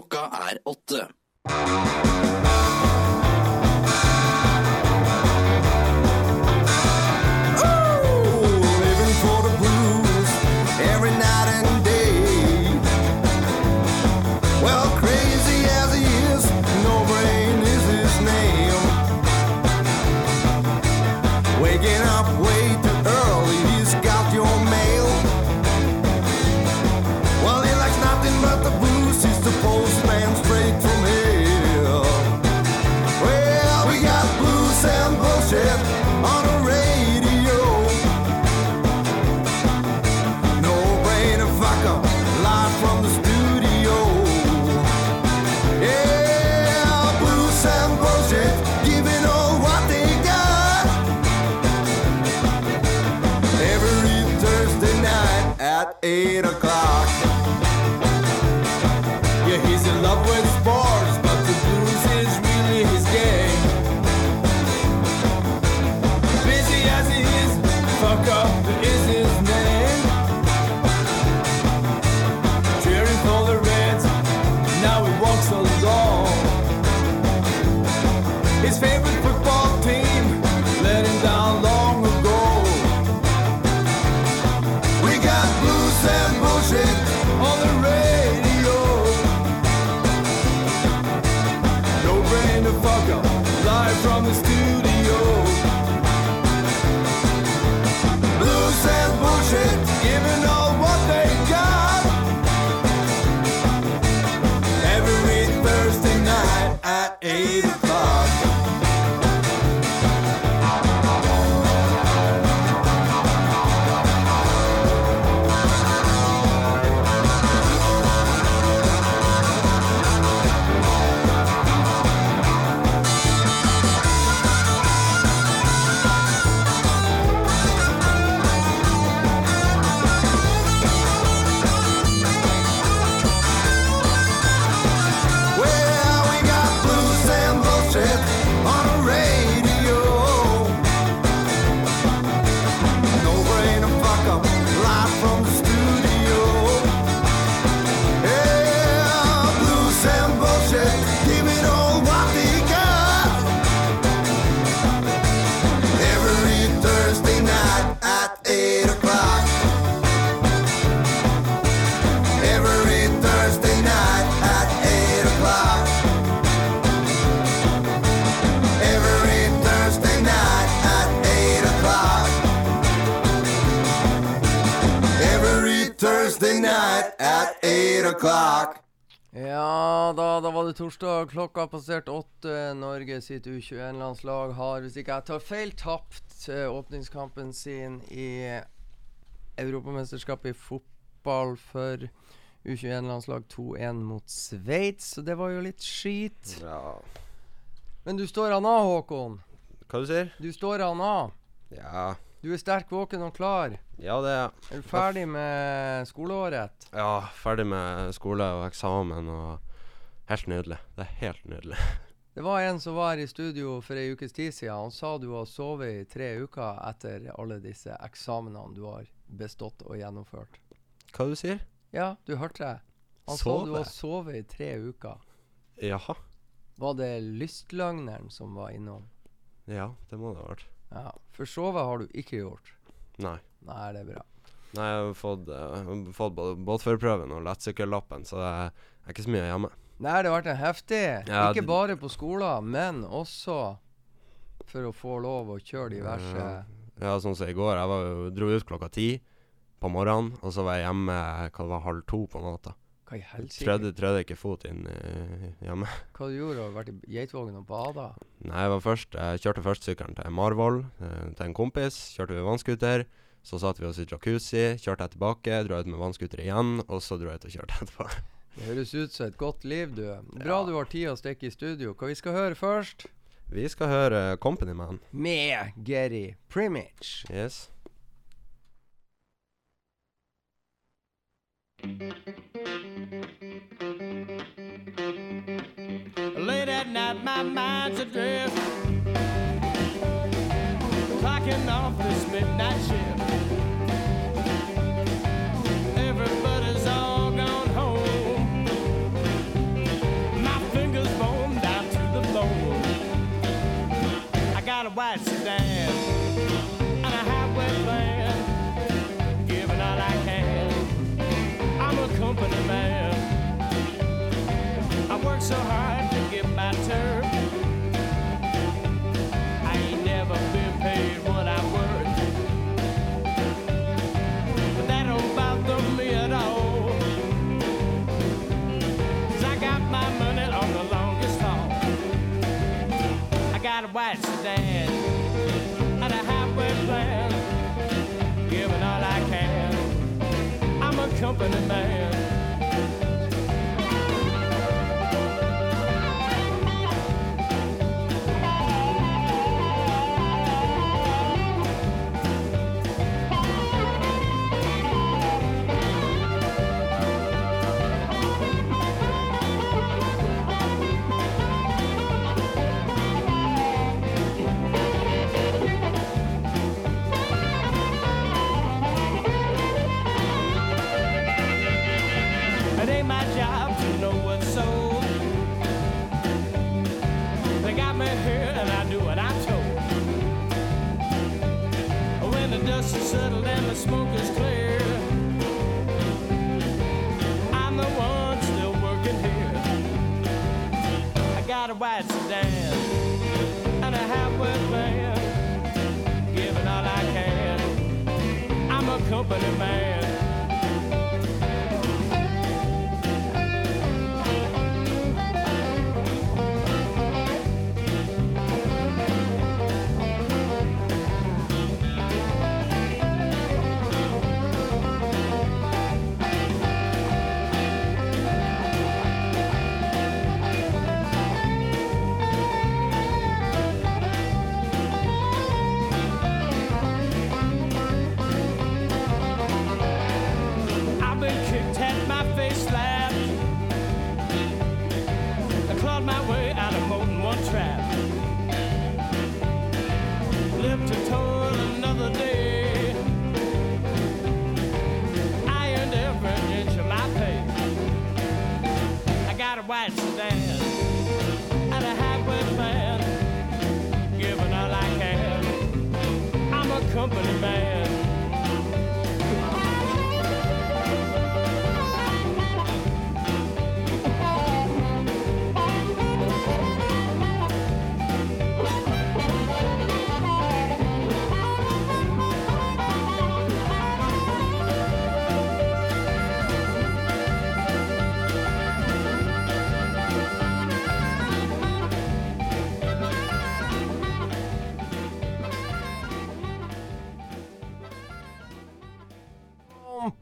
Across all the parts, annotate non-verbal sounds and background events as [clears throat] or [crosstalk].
klokka er åtte. Passert åtte. Norge sitt U21-landslag har, hvis ikke jeg tar feil, tapt eh, åpningskampen sin i Europamesterskapet i fotball for U21-landslag 2-1 mot Sveits. Så det var jo litt skit. Ja. Men du står an av, Håkon. Hva du sier Du står an av. Ja. Du er sterk, våken og klar. Ja, det er Er du ferdig med skoleåret? Ja, ferdig med skole og eksamen og Helt nydelig. Det er helt nydelig. [laughs] Det var en som var her i studio for ei ukes tid siden. Han sa du har sovet i tre uker etter alle disse eksamenene du har bestått og gjennomført. Hva du sier Ja, du hørte det. Han sa du har sovet i tre uker. Jaha. Var det lystløgneren som var innom? Ja, det må det ha vært. Ja. For sove har du ikke gjort. Nei. Nei, det er bra. Nei, jeg har fått, uh, fått både båtførerprøven og lettsykkellappen, så er er ikke så mye hjemme. Nei, det har en heftig. Ja, ikke bare på skolen, men også for å få lov å kjøre diverse Ja. Ja, sånn som i går. Jeg var jo, dro ut klokka ti på morgenen, og så var jeg hjemme hva det var, halv to på natta. Hva i helsike? Trødde, trødde ikke fot inn uh, hjemme. [laughs] Hva du gjorde du? Vært i Geitvågen og bada? Nei, jeg var først Jeg kjørte først sykkelen til Marvoll, uh, til en kompis. Kjørte vi vannskuter. Så satt vi oss i jacuzzi. Kjørte jeg tilbake, dro ut med vannskuter igjen, og så dro jeg ut og kjørte [laughs] etterpå. Det høres ut som et godt liv, du. Bra Ja. du har tid å stikke i studio. Hva vi skal høre først? Vi skal høre Company Man. Med Geri Primich. Yes. Late at night, my mind's adrift. Clocking off this midnight shift. a white sedan and a highway van, giving all I can. I'm a company man. I work so hard to get my turn. I ain't never been paid what I but that don't bother me at got a white sedan. Company man.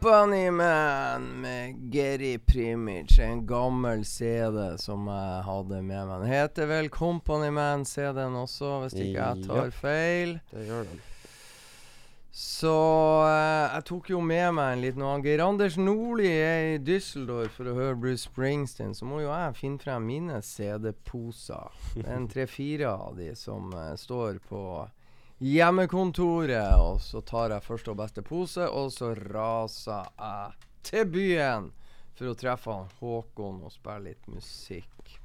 Company Man med Geri Primic, en gammel CD som jeg hadde med meg. Den heter vel Company Man CD-en også, hvis ikke jeg tar feil. Det gjør den. Så eh, jeg tok jo med meg en liten annen. Geir Anders Nordli er i Düsseldorf for å høre Bruce Springsteen. Så må jo jeg finne frem mine CD-poser. Det er en tre-fire av de som eh, står på hjemmekontoret. Og så tar jeg første og beste pose, og så raser jeg til byen for å treffe han Håkon og spille litt musikk.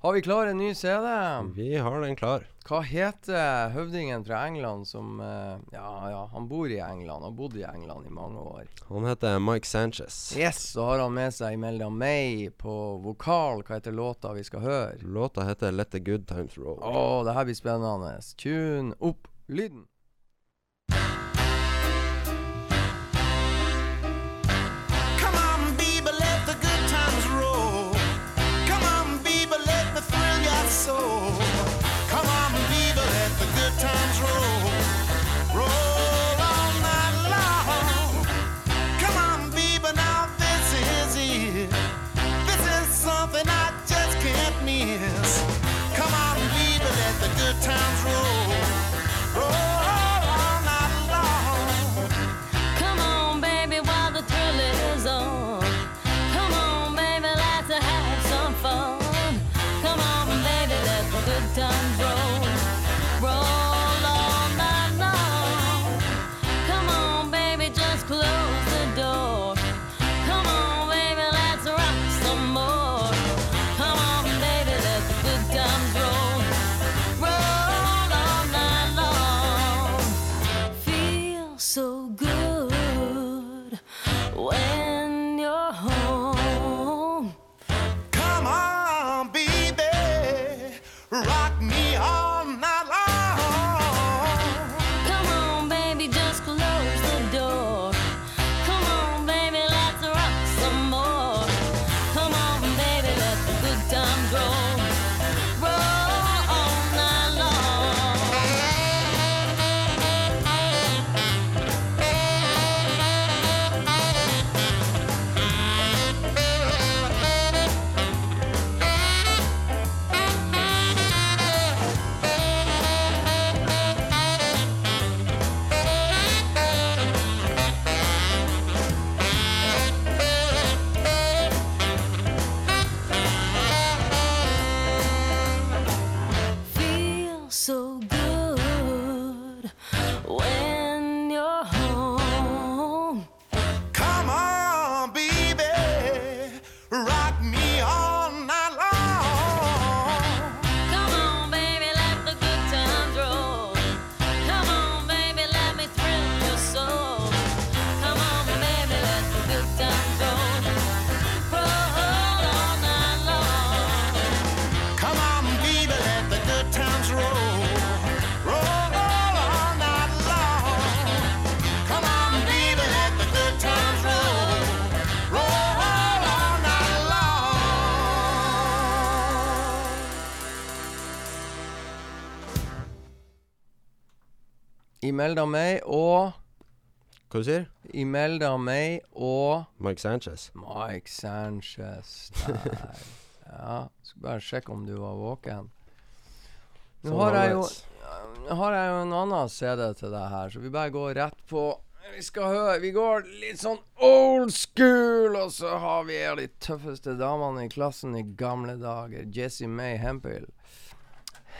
Har vi klar en ny CD? Vi har den klar. Hva heter høvdingen fra England som eh, Ja, ja, han bor i England. Har bodd i England i mange år. Han heter Mike Sanchez. Yes, så har han med seg Imelda May på vokal. Hva heter låta vi skal høre? Låta heter Let the Good Times Roll. Å, det her blir spennende. Tune opp lyden. Imelda May og Hva du sier Imelda May og Mike Sanchez? Mike Sanchez der. [laughs] Ja, Skal bare sjekke om du var våken. Nå Sånn har jeg jo. Har jeg jo en annen CD til deg her, så vi bare går rett på Vi skal høre Vi går litt sånn old school, og så har vi en av de tøffeste damene i klassen i gamle dager. Jessie May Hemphill.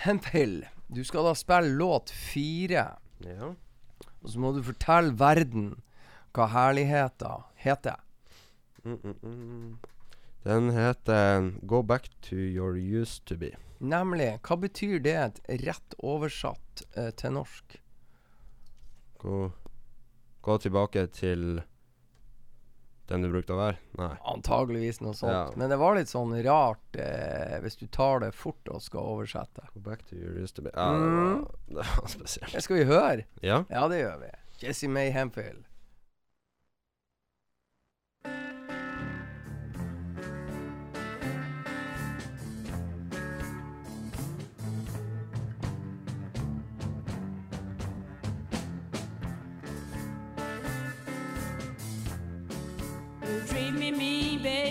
Hemphill. Du skal da spille låt fire, Ja. og så må du fortelle verden hva herligheten heter. Mm, mm, mm. Den heter Go Back to Your Used To Be. Nemlig, hva betyr det rett oversatt eh, til norsk? Gå, gå tilbake til den du brukte å være? Nei. Antageligvis noe sånt. Ja. Men det var litt sånn rart eh, hvis du tar det fort og skal oversette. Go back to your used to be. Ja, det var, [laughs] det var spesielt. Det skal vi høre. Ja. Ja, det gjør vi. Jesse May Hemphill.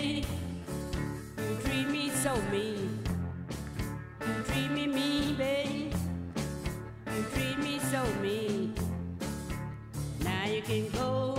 You treat me so mean. You treat me mean, babe. You treat me so mean. Now you can go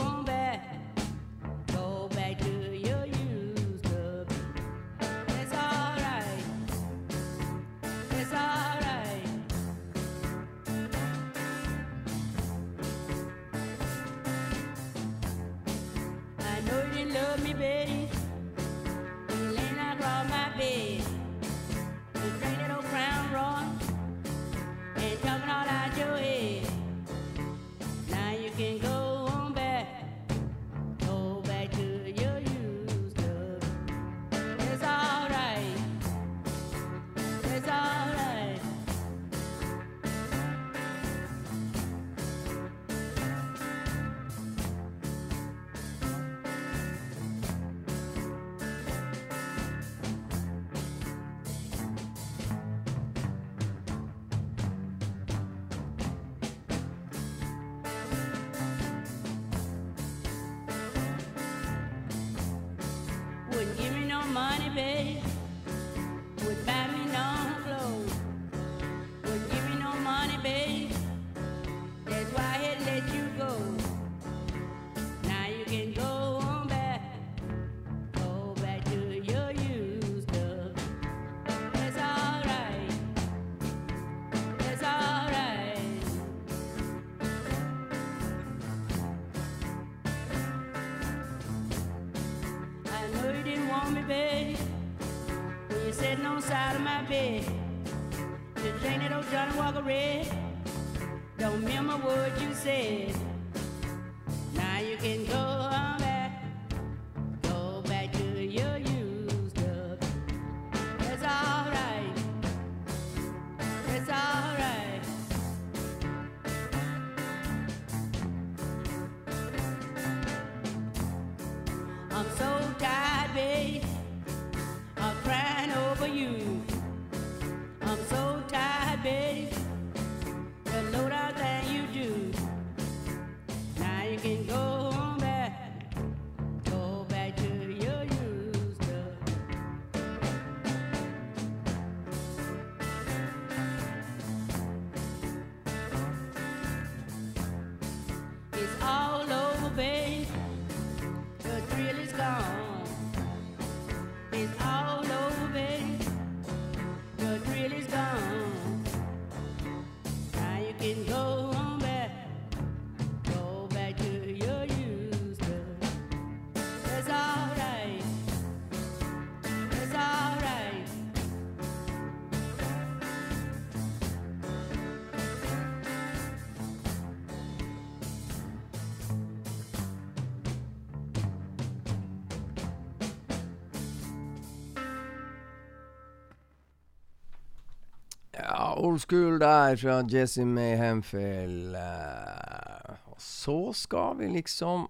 old school der fra Jesse May Hemphill. Eh, og så skal vi liksom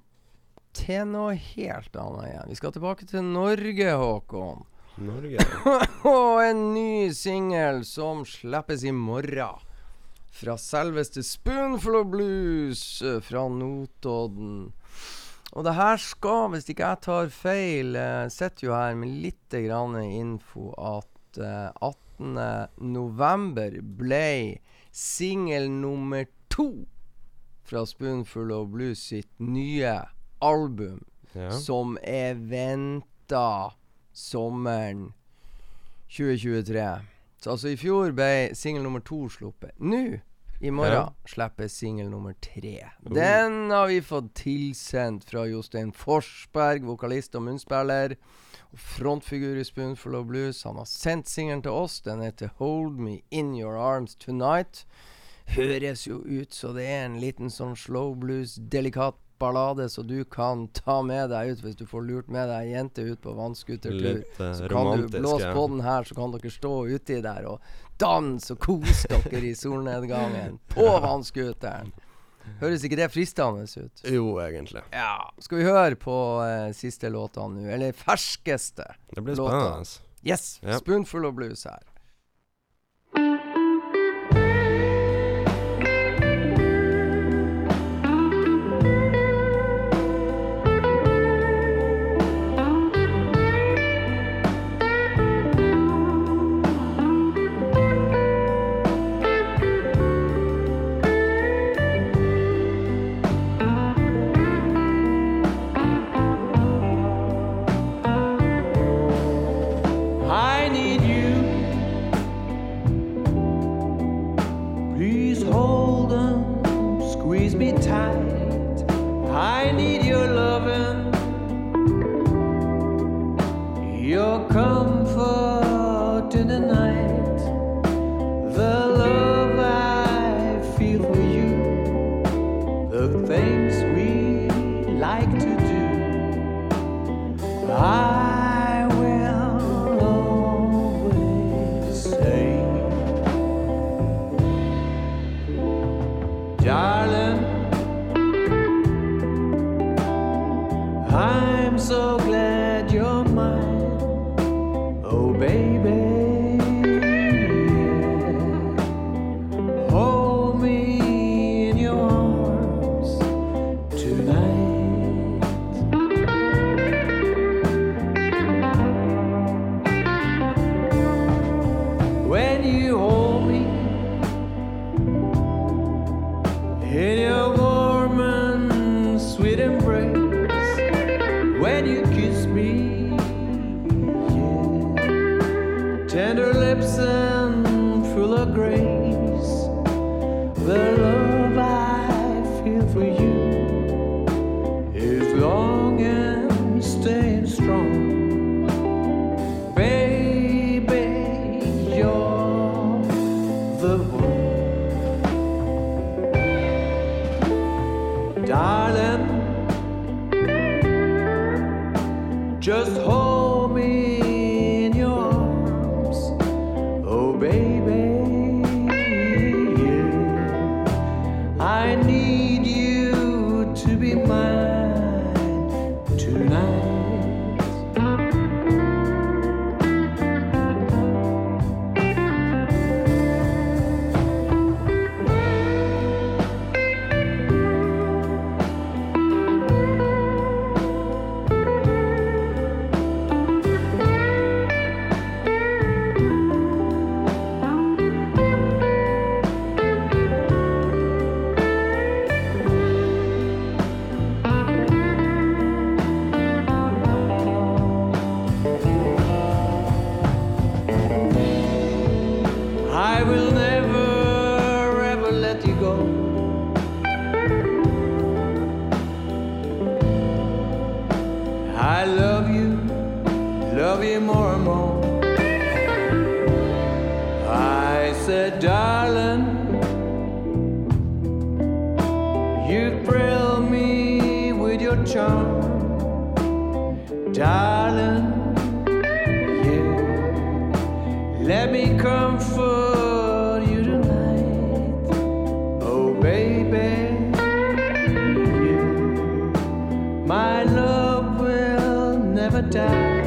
til noe helt annet igjen. Vi skal tilbake til Norge, Håkon. Norge. [laughs] Og en ny singel som slippes i morgen. fra selveste Spoonful of Blues eh, fra Notodden. Og det her skal, hvis ikke jeg tar feil, eh, sitter jo her med litt grann info at eh, 18. november ble singel nummer to fra Spoonful of Blues sitt nye album, Ja. som er venta sommeren 2023. Så altså i fjor ble singel nummer to sluppet. Nå, i morgen, Ja. slipper singel nummer tre. Oh. Den har vi fått tilsendt fra Jostein Forsberg, vokalist og munnspiller. Frontfigur i Spoonful of Blues. Han har sendt singelen til oss. Den heter 'Hold Me In Your Arms Tonight'. Høres jo ut så det er en liten sånn slow blues, delikat ballade, så du kan ta med deg ut hvis du får lurt med deg ei jente ut på vannskutertur. Eh, Så kan du blåse på den her, så kan dere stå uti der og danse og kose dere i solnedgangen på [laughs] vannskuteren. Høres ikke det fristende ut? Jo, egentlig. Ja. Skal vi høre på eh, siste låta nå? Eller ferskeste? Det blir Låta. spennende. Yes! Yep. Spoonful of blues her. Tender lips and full of grace, the never die.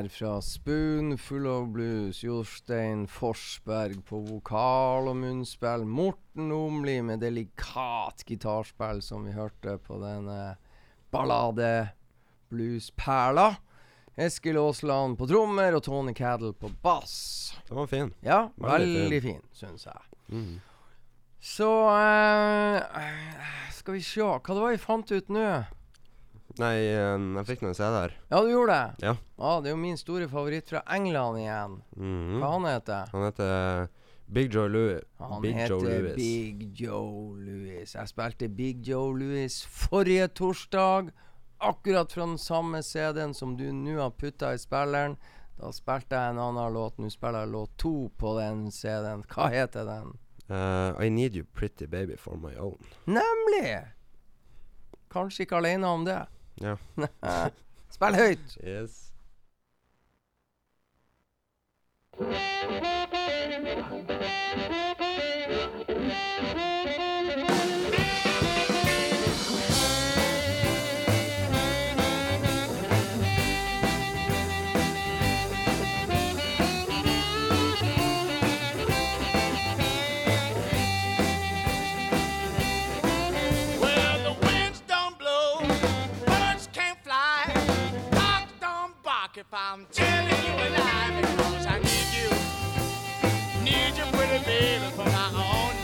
Der fra Spoon Full of Blues. Jostein Forsberg på vokal og munnspill. Morten Omli med delikat gitarspill, som vi hørte på denne ballade bluesperla. Eskil Aasland på trommer og Tony Caddle på bass. Den var fin. Ja, Veldig veldig fin, syns jeg. Mm. Så uh, Skal vi se, hva det var vi fant ut nå? Nei, eh, jeg fikk noen CD-er. Ja, du gjorde det? Ja. Det er jo min store favoritt fra England igjen. Mhm. Hva han heter Han heter Big Joe Louis. Han Big heter Joe Louis. Big Joe Louis. Jeg spilte Big Joe Louis forrige torsdag. Akkurat fra den samme CD-en som du nå har putta i spilleren. Da spilte jeg en annen låt. Nå spiller jeg låt to på den CD-en. Hva heter den? Uh, I Need You Pretty Baby For My Own. Nemlig! Kanskje ikke alene om det. Ja. [laughs] Spill høyt! Yes. Well, I'm telling you a lie because I need you, need you, pretty baby, for my own.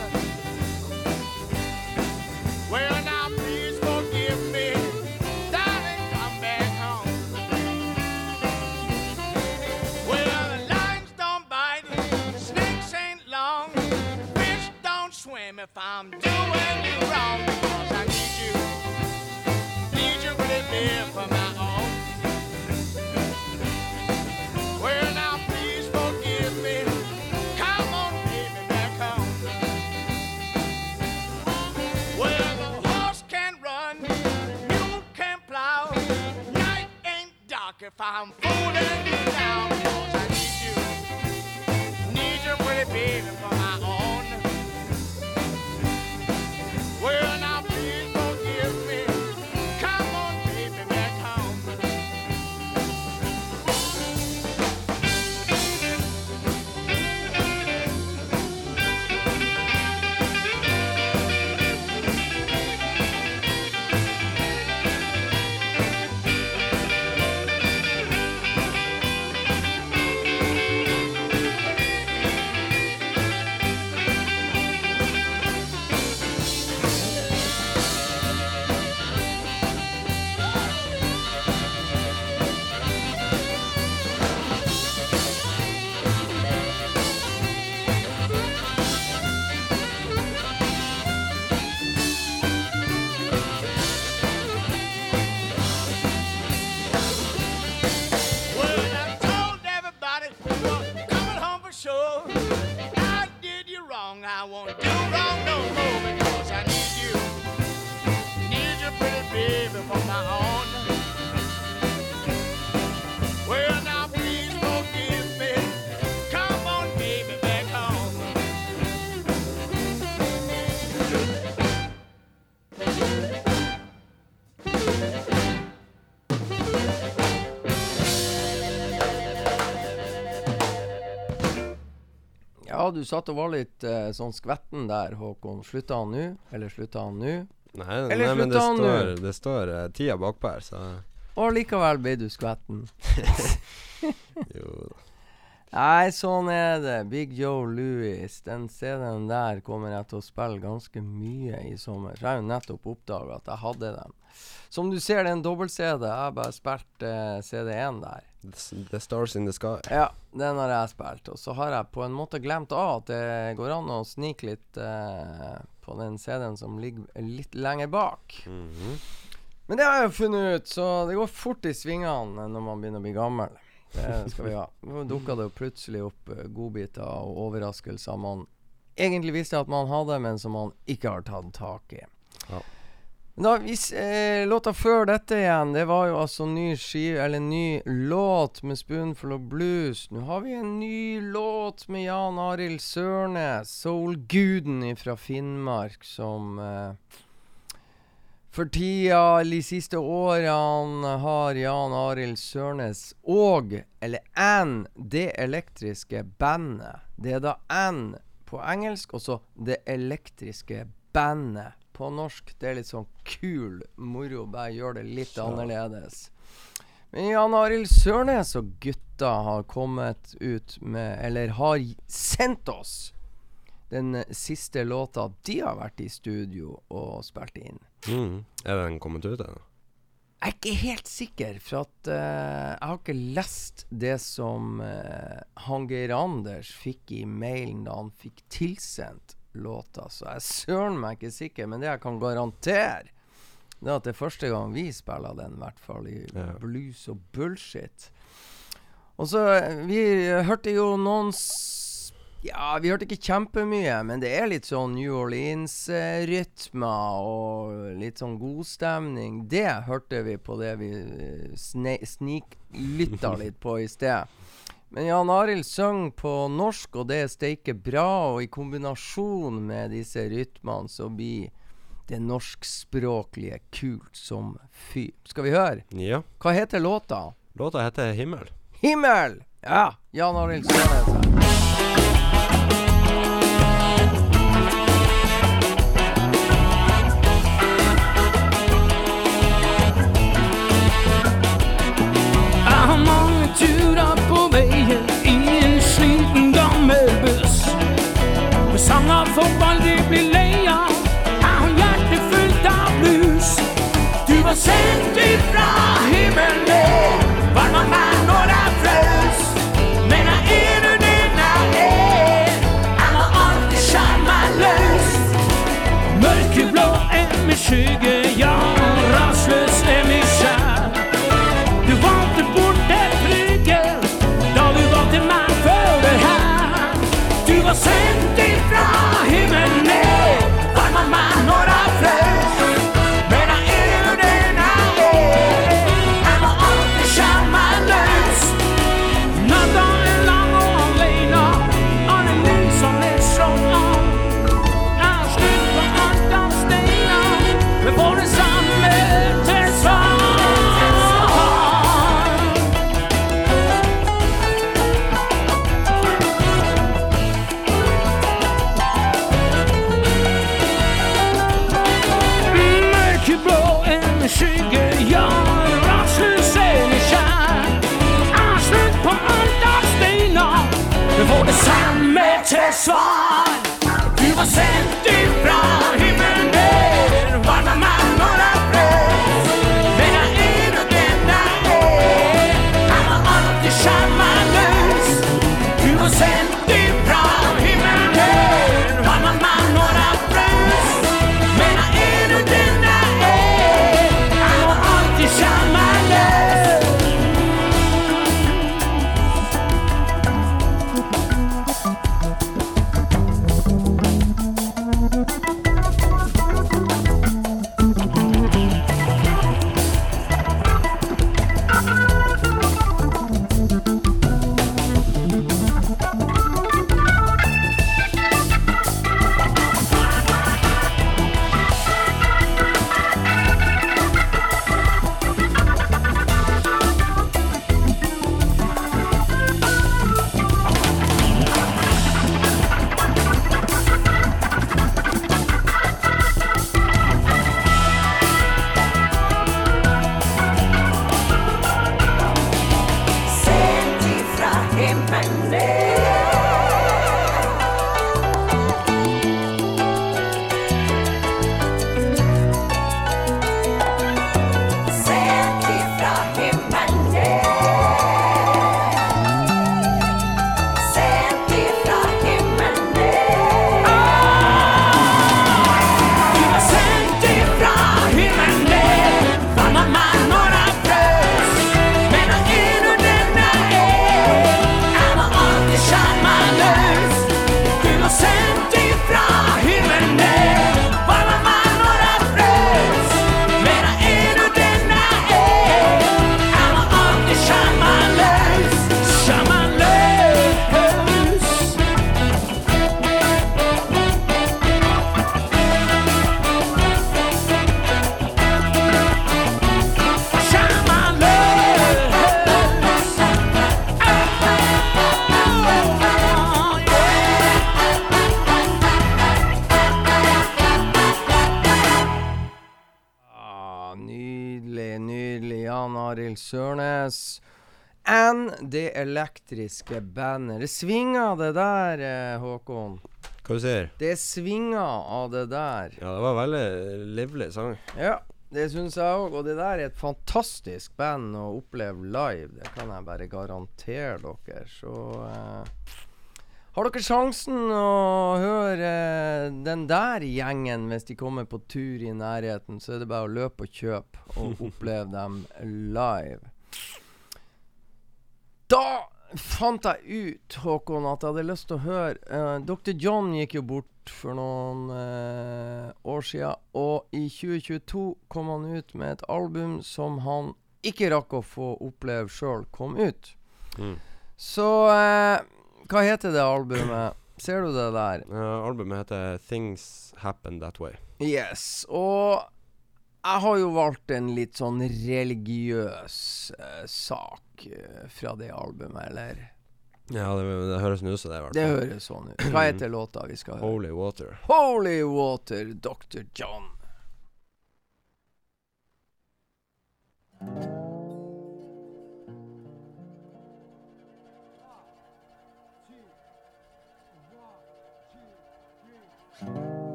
Well, now please forgive me, darling, come back home. Well, the lions don't bite, snakes ain't long, fish don't swim if I'm doing you wrong because I need you, need you really live for my own. I'm fooling you now because I need you, need you pretty baby for my own. Du satt og var litt uh, sånn skvetten der, Håkon. Slutta han nå? Eller slutta han nå? Nei, nei men det står, det står uh, tida bakpå her, så Og likevel ble du skvetten. [laughs] jo Nei, sånn er det. Big Joe Louis. Den CD-en der kommer jeg til å spille ganske mye i sommer. Så jeg har jo nettopp oppdaga at jeg hadde den. Som du ser, det er en dobbelt-CD. Jeg har bare spilt uh, CD1 der. The Stars in the Sky. Ja, den har jeg spilt. Og så har jeg på en måte glemt av at det går an å snike litt eh, på den CD-en som ligger litt lenger bak. Mhm. Men det har jeg jo funnet ut, så det går fort i svingene når man begynner å bli gammel. Det skal vi ha. Nå dukka det jo plutselig opp eh, godbiter og overraskelser man egentlig visste at man hadde, men som man ikke har tatt tak i. Ja. Da, hvis, eh, låta før dette igjen, det var jo altså ny skive, eller ny låt med Spoonful of Blues. Nå har vi en ny låt med Jan Arild Sørnes, soul-guden fra Finnmark, som eh, For tida, de siste årene, har Jan Arild Sørnes og, eller Ann, det elektriske bandet. Det er da Ann på engelsk, og så det elektriske bandet på norsk. Det er litt sånn kul moro, bare gjør det litt annerledes. Men Jan Arild Sørnes og gutta har kommet ut med, eller har sendt oss, den siste låta de har vært i studio og spilt inn. Mm. Er den kommet ut ennå? Jeg er ikke helt sikker, for at uh, jeg har ikke lest det som uh, han Geir Anders fikk i mailen da han fikk tilsendt låta, så jeg er søren meg ikke sikker. Men det jeg kan garantere, det er at det er første gang vi spiller den, i hvert fall i Ja. blues og bullshit. Og så Vi hørte jo noen Ja, vi hørte ikke kjempemye, men det er litt sånn New Orleans-rytmer og litt sånn godstemning. Det hørte vi på det vi sniklytta litt på i sted. Men Jan Arild synger på norsk, og det er steike bra. Og i kombinasjon med disse rytmene så blir det norskspråklige kult som fy. Skal vi høre? Ja. Hva heter låta? Låta heter 'Himmel'. Himmel! Ja, Jan Arild Sørnes. sendt ifra himmelen var man mann og er frøs Men er du den han er, han er alltid sjarmaløs. Mørkeblå er min skyggel elektriske bandet. Det svinger, det der, eh, Håkon. Hva du sier Det svinger av det der. Ja, det var veldig livlig sang. Ja, det syns jeg òg. Og det der er et fantastisk band å oppleve live. Det kan jeg bare garantere dere. Så eh, har dere sjansen å høre eh, den der gjengen hvis de kommer på tur i nærheten, så er det bare å løpe og kjøpe og [laughs] oppleve dem live. Da fant jeg ut, Håkon, at jeg hadde lyst til å høre uh, Dr. John gikk jo bort for noen uh, år siden, og i 2022 kom han ut med et album som han ikke rakk å få oppleve sjøl kom ut. Mm. Så uh, hva heter det albumet? Ser du det der? Eh, albumet heter 'Things Happen That Way'. Yes. Og jeg har jo valgt en litt sånn religiøs eh, sak eh, fra det albumet, eller? Ja, det, det høres sånn ut som det, i hvert Det høres sånn ut. Hva heter låta vi skal høre? Holy Water. Holy Water, Dr. John.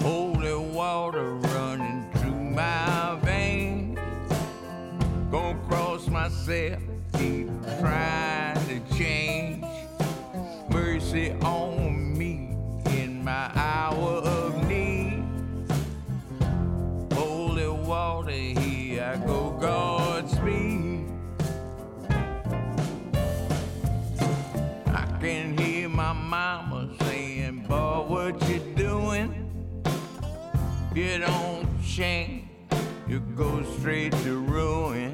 Holy water myself, keep trying to change. Mercy on me in my hour of need. Holy water, here I go, Godspeed. I can hear my mama saying, Boy, what you doing? You don't change, you go straight to ruin.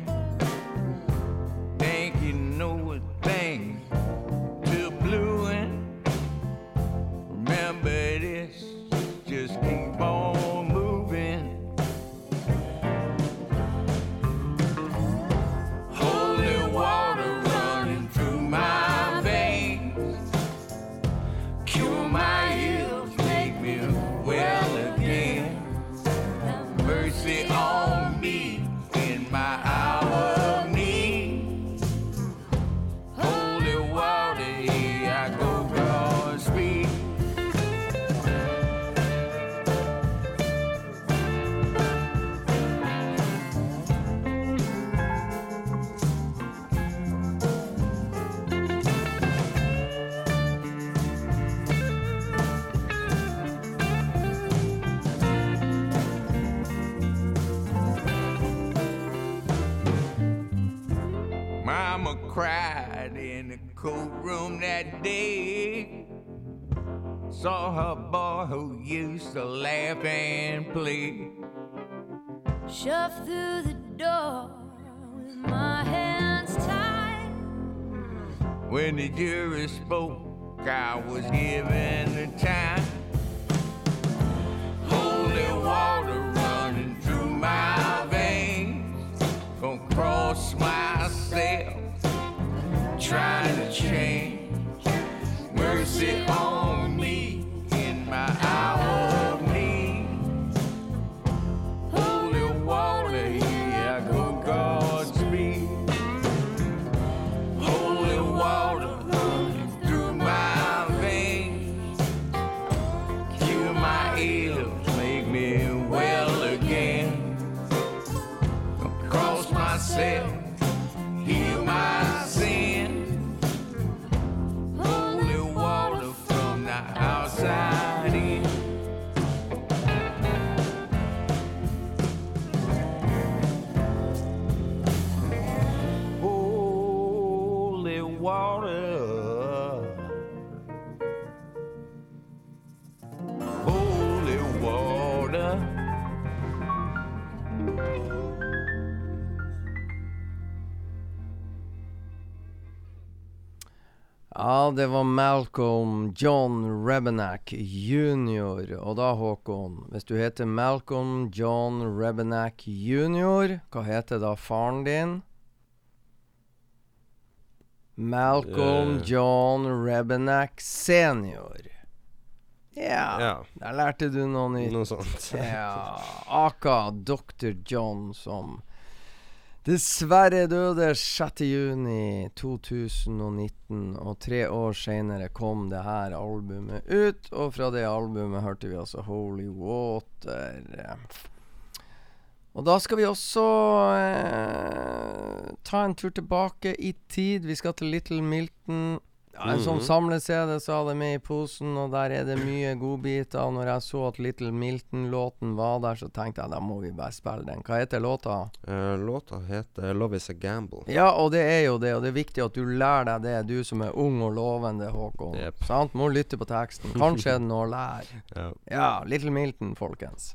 Day. Saw her boy who used to laugh and play. Shoved through the door with my hands tied. When the jury spoke, I was given the time. Holy water running through my veins. Gonna cross myself, trying to change. Mercy on Ja, det var Malcolm John Rebenack jr. Og da, Håkon, hvis du heter Malcolm John Rebenack jr., hva heter da faren din? Malcolm uh. John Rebenack senior. Ja, Ja, der lærte du noe nytt. noe sånt. Ja, aka Dr. John, som Dessverre døde 6.6.2019, og tre år senere kom det her albumet ut. Og fra det albumet hørte vi altså 'Holy Water'. Og da skal vi også eh, ta en tur tilbake i tid. Vi skal til Little Milton. Ja, en sånn Mhm. samle-CD så hadde jeg med i posen, og der er det mye godbiter. Når jeg så at Little Milton-låten var der, så tenkte jeg da må vi bare spille den. Hva heter låta? Uh, låta heter 'Love Is A Gamble'. Ja, og det er jo det, og det er viktig at du lærer deg det, du som er ung og lovende, Håkon. Yep. Sant? Må lytte på teksten. Kanskje er det noe å lære. Ja. Ja, Little Milton, folkens.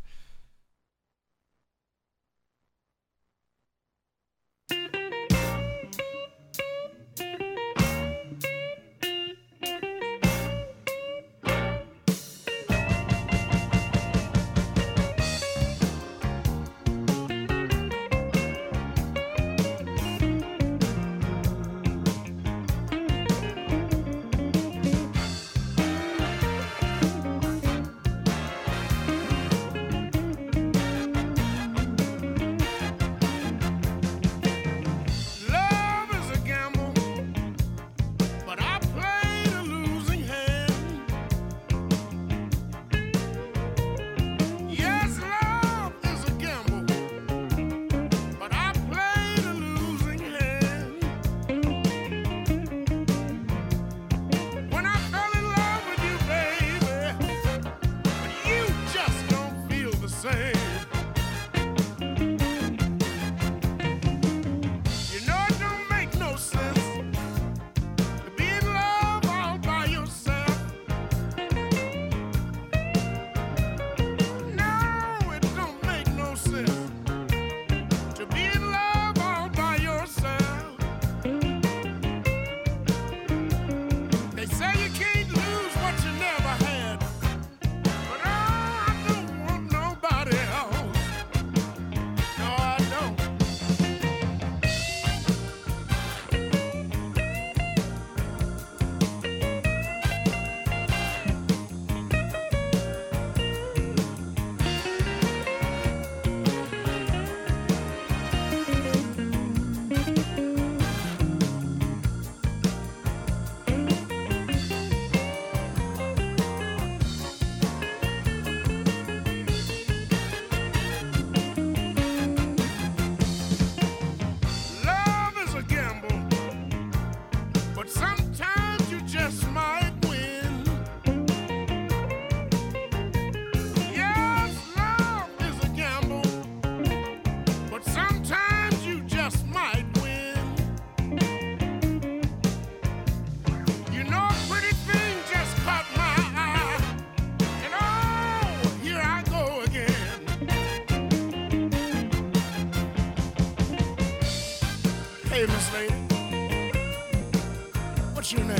What's your name?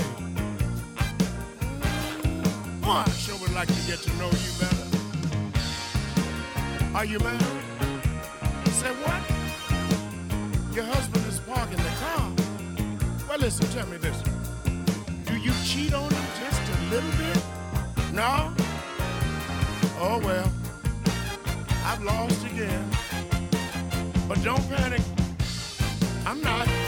Boy, I sure would like to get to know you better. Are you married? Say what? Your husband is parking the car. Well, listen, tell me this. Do you cheat on him just a little bit? No? Oh, well. I've lost again. But don't panic. I'm not.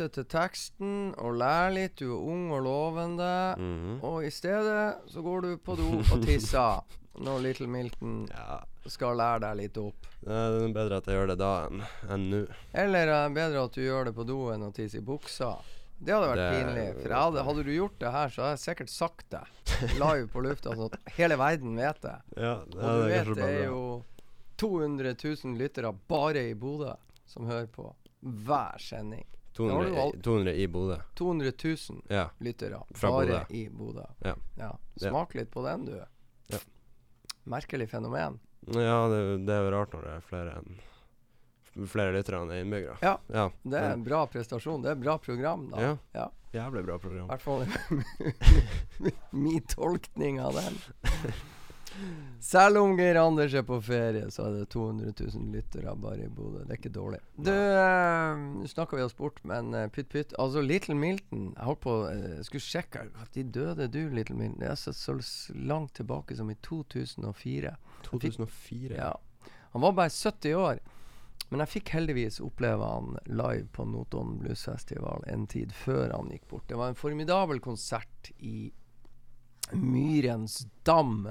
Lytte til teksten og lære litt. Du er ung og lovende. Mhm. Og i stedet så går du på do og tisser [laughs] når Little Milton ja. skal lære deg litt opp. Det er bedre at jeg gjør det da enn enn nå. Eller er bedre at du gjør det på do enn å tisse i buksa? Det hadde vært Det- pinlig. For hadde, hadde du gjort det her, så hadde jeg sikkert sagt det [laughs] live på lufta, sånn at hele verden vet det. Ja, det Og du vet det er jo 200 000 lyttere bare i Bodø som hører på hver sending. Har du 200, i- valgt. 200 i Bodø. 200 000 Ja. lyttere Fra bare Bodø. i Bodø. Ja. Ja. Ja. Smak litt på den, du. Ja. Merkelig fenomen. Ja, det, det er jo rart når det er flere enn Flere lyttere enn innbyggere. Ja. ja. Det er en bra prestasjon. Det er et bra program, da. Ja. Ja. Jævlig bra I hvert fall [laughs] min tolkning av den. [laughs] Selv om Geir Anders er på ferie, så er det 200 000 lyttere bare i Bodø. Det er ikke dårlig. Du, uh, Nå snakka vi oss bort, men uh, pytt pytt. Altså, Little Milton Jeg holdt på eh, Jeg skulle sjekke de døde du, Little Milton? Det er så, så langt tilbake som i 2004. 2004. Ja. Han var bare 70 år. Men jeg fikk heldigvis oppleve han live på Notodden Bluesfestival en tid før han gikk bort. Det var en formidabel konsert i Myrens dam.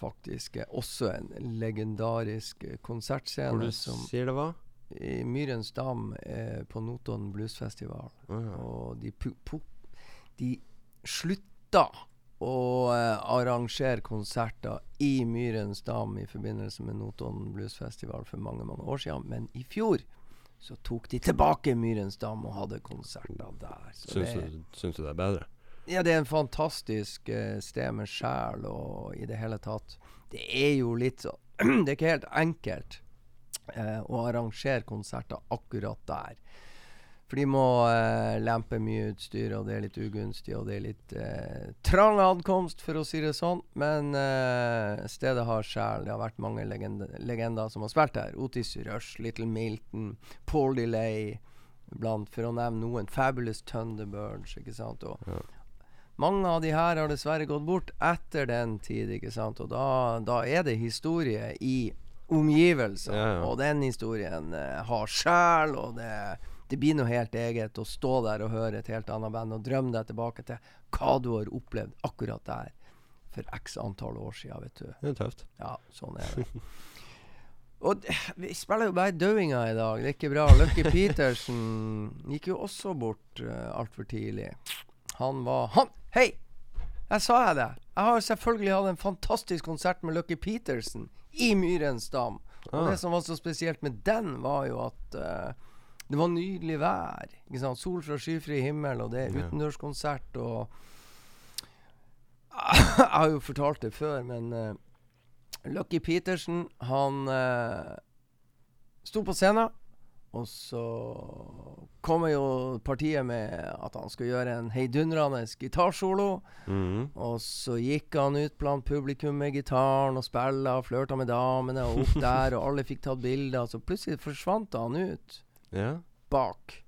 Faktisk. Også en legendarisk konsertscene. Hvor du som sier det var? i Myrens dam eh, på Notodden Bluesfestival. Uh -huh. Og de, de slutta å eh, arrangere konserter i Myrens dam i forbindelse med Notodden Bluesfestival for mange mange år siden. Men i fjor så tok de tilbake Myrens dam og hadde konserter der. Så Syns, det, du, syns du det er bedre? Ja, det er en fantastisk eh, sted med sjel og i det hele tatt. Det er jo litt så [clears throat] Det er ikke helt enkelt eh, å arrangere konserter akkurat der. For de må eh, lempe mye utstyr, og det er litt ugunstig, og det er litt eh, trang adkomst, for å si det sånn. Men eh, stedet har sjel. Det har vært mange legende, legender som har spilt her. Otis Rush, Little Milton, Paul Delay, blant, for å nevne noen. Fabulous Thunderbirds, ikke sant. Og Ja. Mange av de her har dessverre gått bort etter den tid, ikke sant. Og da, da er det historie i omgivelsene. Ja, ja. Og den historien eh, har sjel, og det, det blir noe helt eget å stå der og høre et helt annet band og drømme deg tilbake til hva du har opplevd akkurat der for x antall år siden, vet du. Det er tøft. Ja, sånn er det. [laughs] Og vi spiller jo bare dauinga i dag. Det er ikke bra. Lucky Petersen gikk jo også bort uh, altfor tidlig. Han var Han! Hei! Jeg sa jeg det. Jeg har selvfølgelig hatt en fantastisk konsert med Lucky Peterson i Myrens dam. Og Ah. det som var så spesielt med den, var jo at uh, det var nydelig vær. Sol fra skyfri himmel, og det er utendørskonsert og [laughs] Jeg har jo fortalt det før, men uh, Lucky Peterson, han uh, sto på scenen, og så kommer jo partiet med at han skulle gjøre en heidundrende gitarsolo. Mhm. Og så gikk han ut blant publikum med gitaren og spilla og flørta med damene og opp [laughs] der, og alle fikk tatt bilder. Så plutselig forsvant han ut Ja. bak.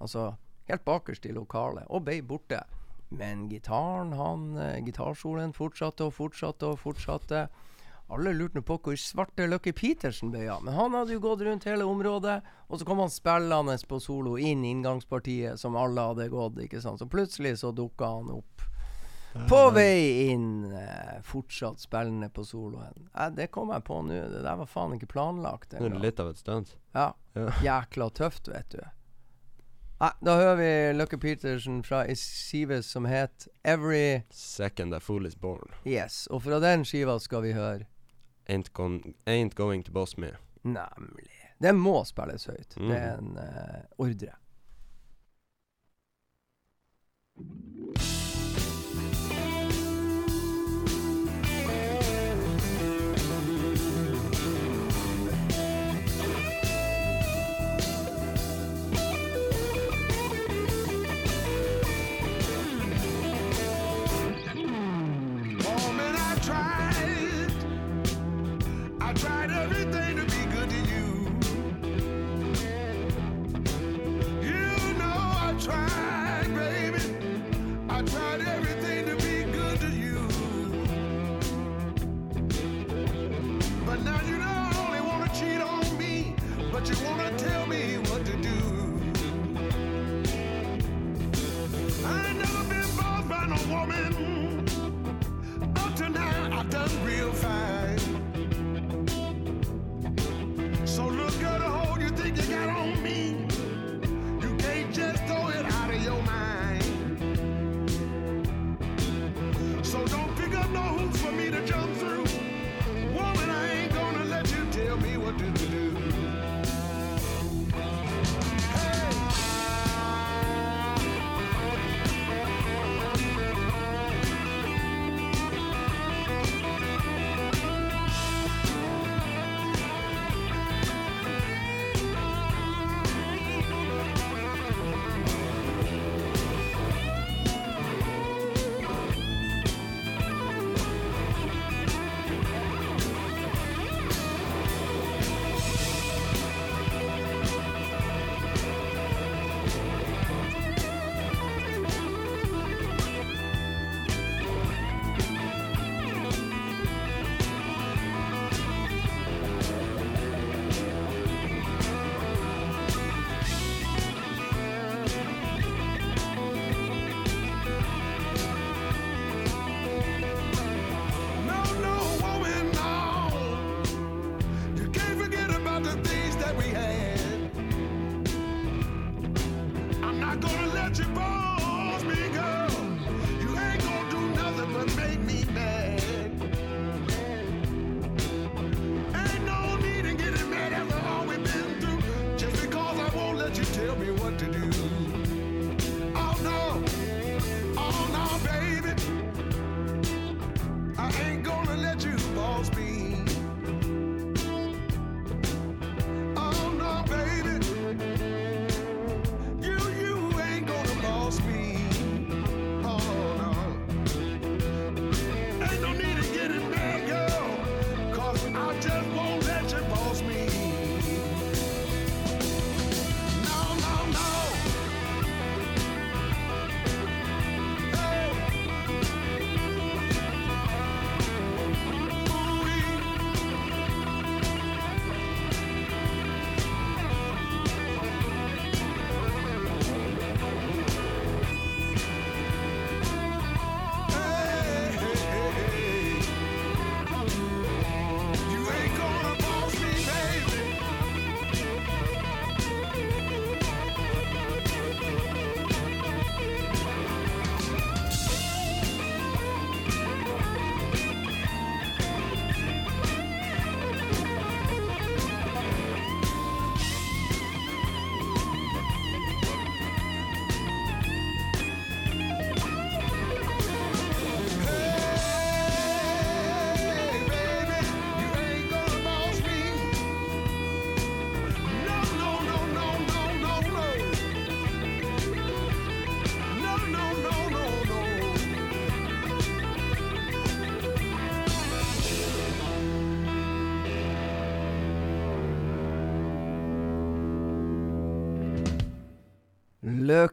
Altså helt bakerst i lokalet, og ble borte. Men gitaren, han gitarsoloen Gitarsolen fortsatte og fortsatte og fortsatte. Alle lurte nå på hvor svarte Lucky Petersen ble av. Men han hadde jo gått rundt hele området, og så kom han spillende på solo inn i inngangspartiet, som alle hadde gått, ikke sant. Så plutselig så dukka han opp. På vei inn, eh, fortsatt spillende på soloen. Det kom jeg på nå. Det der var faen ikke planlagt. Det er litt av et stunt. Ja. Ja. [laughs] Jækla tøft, vet du. Nei, da hører vi Lucky Petersen fra Isives som het Every Second a fool is born. Yes. Og fra den skiva skal vi høre Ain't, gon ain't going to boss me. Nemlig. Den må spilles høyt. Det er Mhm. en uh, ordre.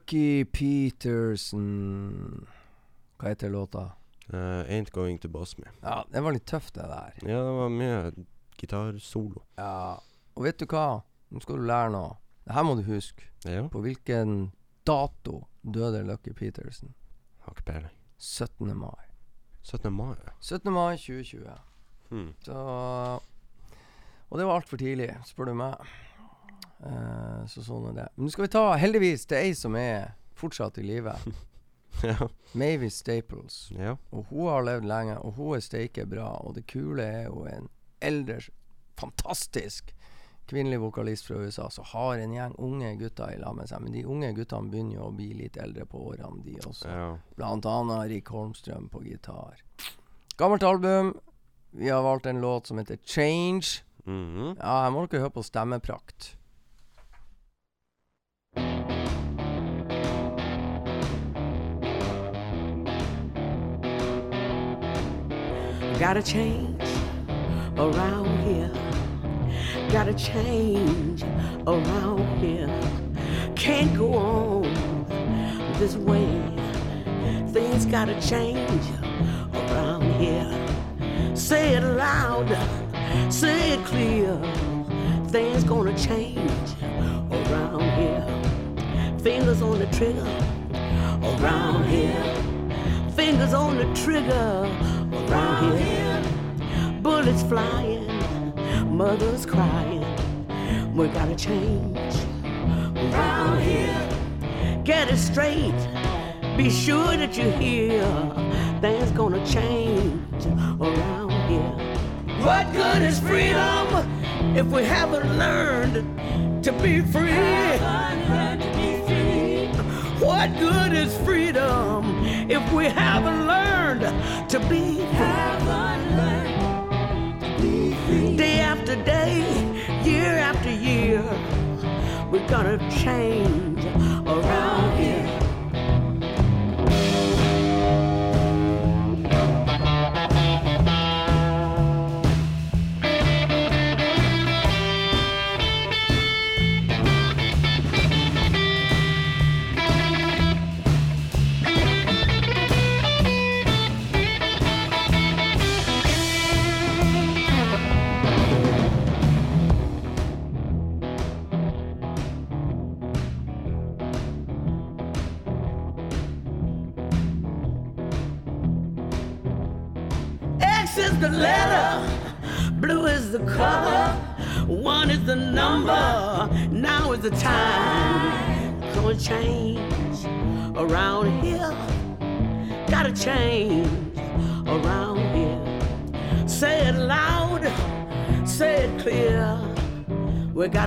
Lucky Peterson Hva heter låta? Uh, ain't going to boss me. Ja, det var litt tøft, det der. Ja, det var mye gitarsolo. Ja, og vet du hva? Nå skal du lære noe. Det her må du huske. Ja, På hvilken dato døde Lucky Peterson? har ikke peiling. 17. mai. 17. mai. 17. mai 2020. Hmm. Så Og det var altfor tidlig, spør du meg. Eh, så sånn er det. Men nå skal vi ta heldigvis til ei som er fortsatt i live. [laughs] ja. Mavis Staples. ja. Og hun har levd lenge, og hun er steike bra. Og det kule er er en eldre, fantastisk kvinnelig vokalist fra USA som har en gjeng unge gutter i lag med seg. Men de unge guttene begynner jo å bli litt eldre på årene, de også. ja. Blant annet Rick Holmstrøm på gitar. Gammelt album. Vi har valgt en låt som heter Change. Mhm. Ja, her må dere høre på stemmeprakt. Gotta change around here. Gotta change around here. Can't go on this way. Things gotta change around here. Say it loud, say it clear. Things gonna change around here. Fingers on the trigger around here. Fingers on the trigger around here. Bullets flying, mothers crying. We gotta change around here. Get it straight. Be sure that you hear. Things gonna change around here. What good is freedom if we haven't learned to be free? What good is freedom if we haven't learned to be free? Day after day, year after year, we're gonna change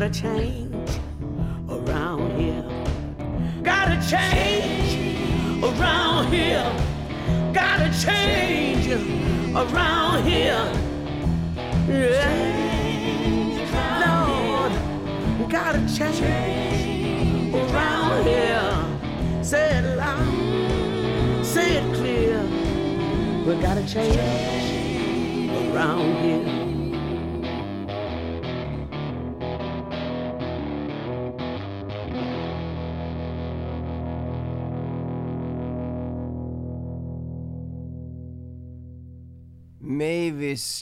gotta change around here. Gotta change around here. Gotta change around here. Yeah. Lord, gotta change around here. Say it loud, say it clear. We gotta change around here.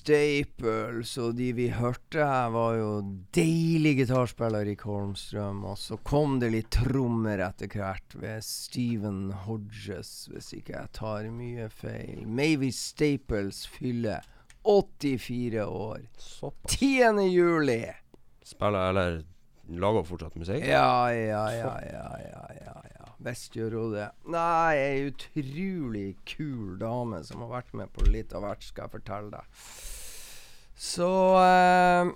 Staples og de vi hørte her, var jo deilig gitarspiller i Holmstrøm. Og så kom det litt trommer etter hvert ved Stephen Hodges, hvis ikke jeg tar mye feil. Mavis Staples fyller 84 år. Såpass. 10. juli. Spiller eller lager fortsatt musikk? Ja, ja, ja, ja, ja. Visst gjør hun det. Nei, ei utrolig kul dame som har vært med på litt av hvert, skal jeg fortelle deg. Så eh,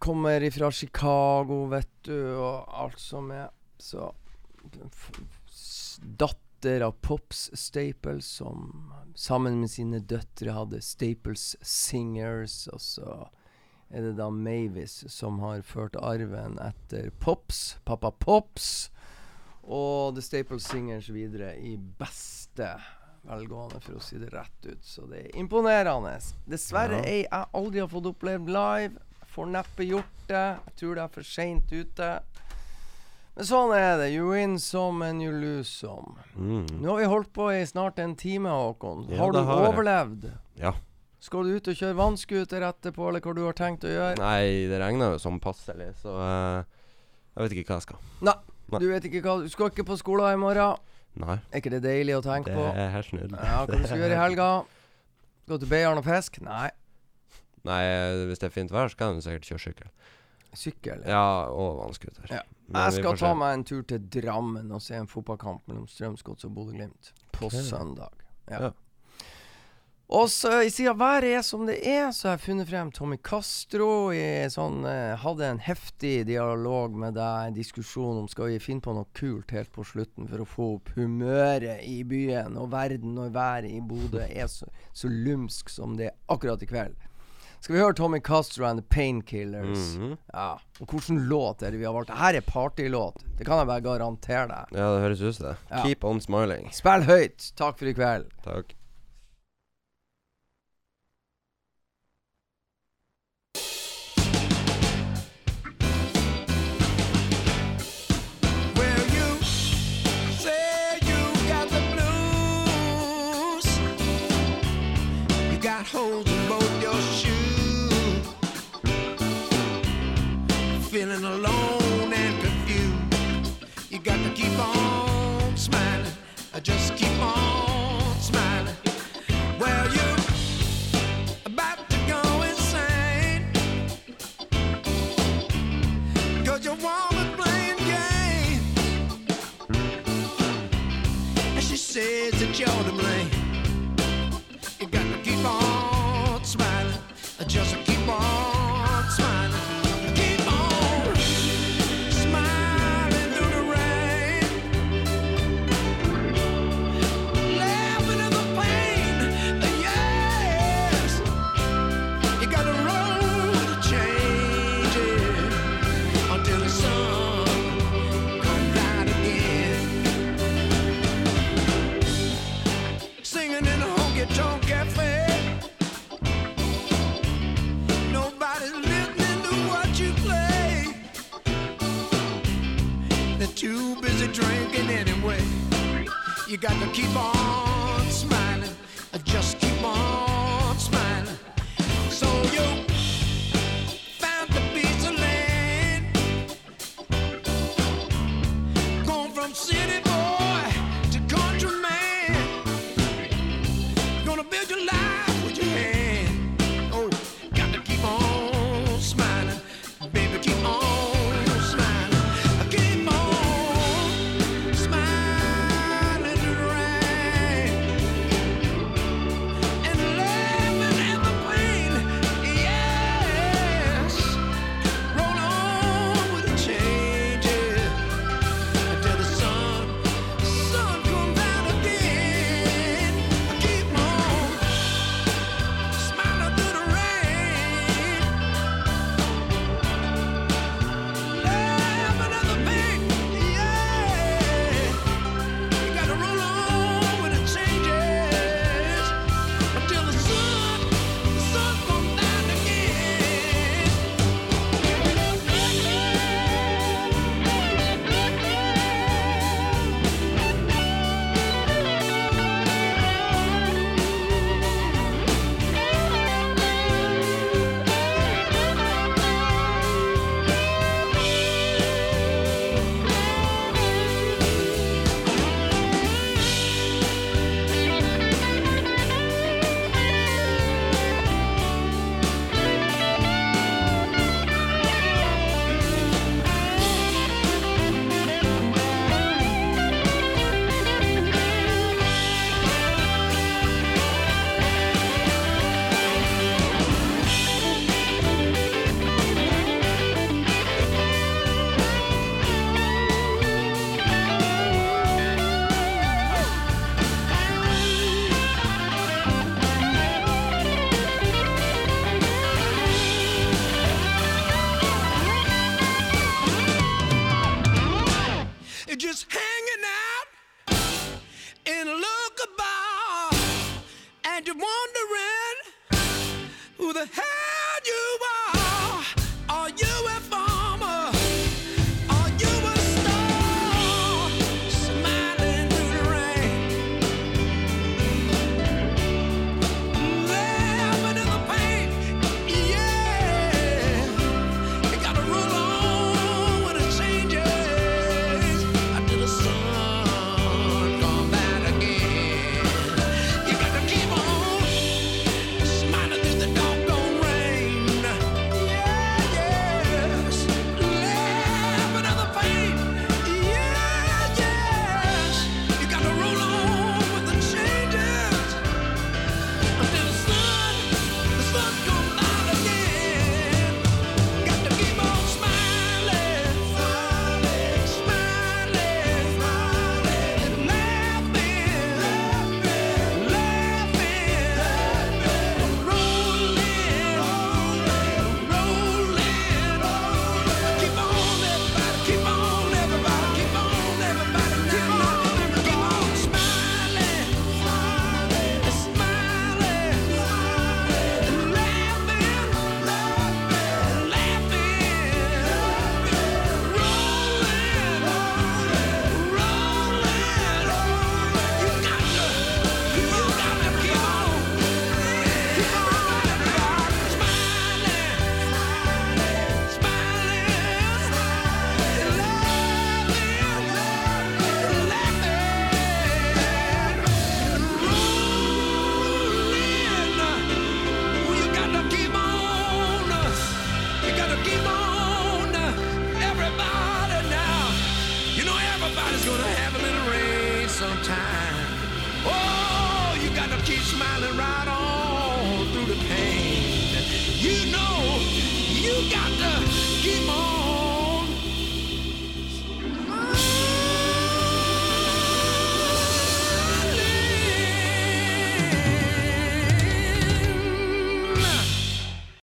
Kommer ifra Chicago, vet du, og alt som er. Så Datter av Pops Staples, som sammen med sine døtre hadde Staples Singers, og så er det da Mavis som har ført arven etter Pops, pappa Pops, og The Staple Singers videre i beste velgående, for å si det rett ut. Så det er imponerende. Dessverre Ja. ei jeg aldri har fått opplevd live. Får neppe gjort det. Jeg tror det er for seint ute. Men sånn er det. You win some and you lose some. Mm. Nå har vi holdt på i snart en time, Håkon. Ja, har du har overlevd? jeg. Ja. Skal du ut og kjøre vannscooter etterpå, eller hva du har tenkt å gjøre? Nei, det regner jo som passelig, så uh, jeg vet ikke hva jeg skal. Nei. Nei. Du vet ikke hva Du skal ikke på skolen i morgen. Nei, Er ikke det deilig å tenke på? det er helt nydelig. Ja, Hva du skal gjøre i helga? Gå til Beiarn og fiske? Nei. Nei, hvis det er fint vær, så kan du sikkert kjøre sykkel. Sykkel? Ja, og vannscooter. Ja. Jeg skal ta meg en tur til Drammen og se en fotballkamp mellom Strømsgods og Bodø-Glimt på okay. søndag. Ja. Ja. Og så siden været er som det er, så har jeg funnet frem Tommy Castro. I sånn, eh, hadde en heftig dialog med deg, en diskusjon om skal vi finne på noe kult helt på slutten for å få opp humøret i byen og verden når været i Bodø er så, så lumsk som det er akkurat i kveld. Skal vi høre Tommy Castro and The Painkillers? Mhm. Ja. Og hvilken låt er det vi har valgt? Dette er partylåt. Det kan jeg bare garantere deg. Ja, det høres ut som det. Ja. Keep on smiling. Spill høyt. Takk for i kveld. Takk.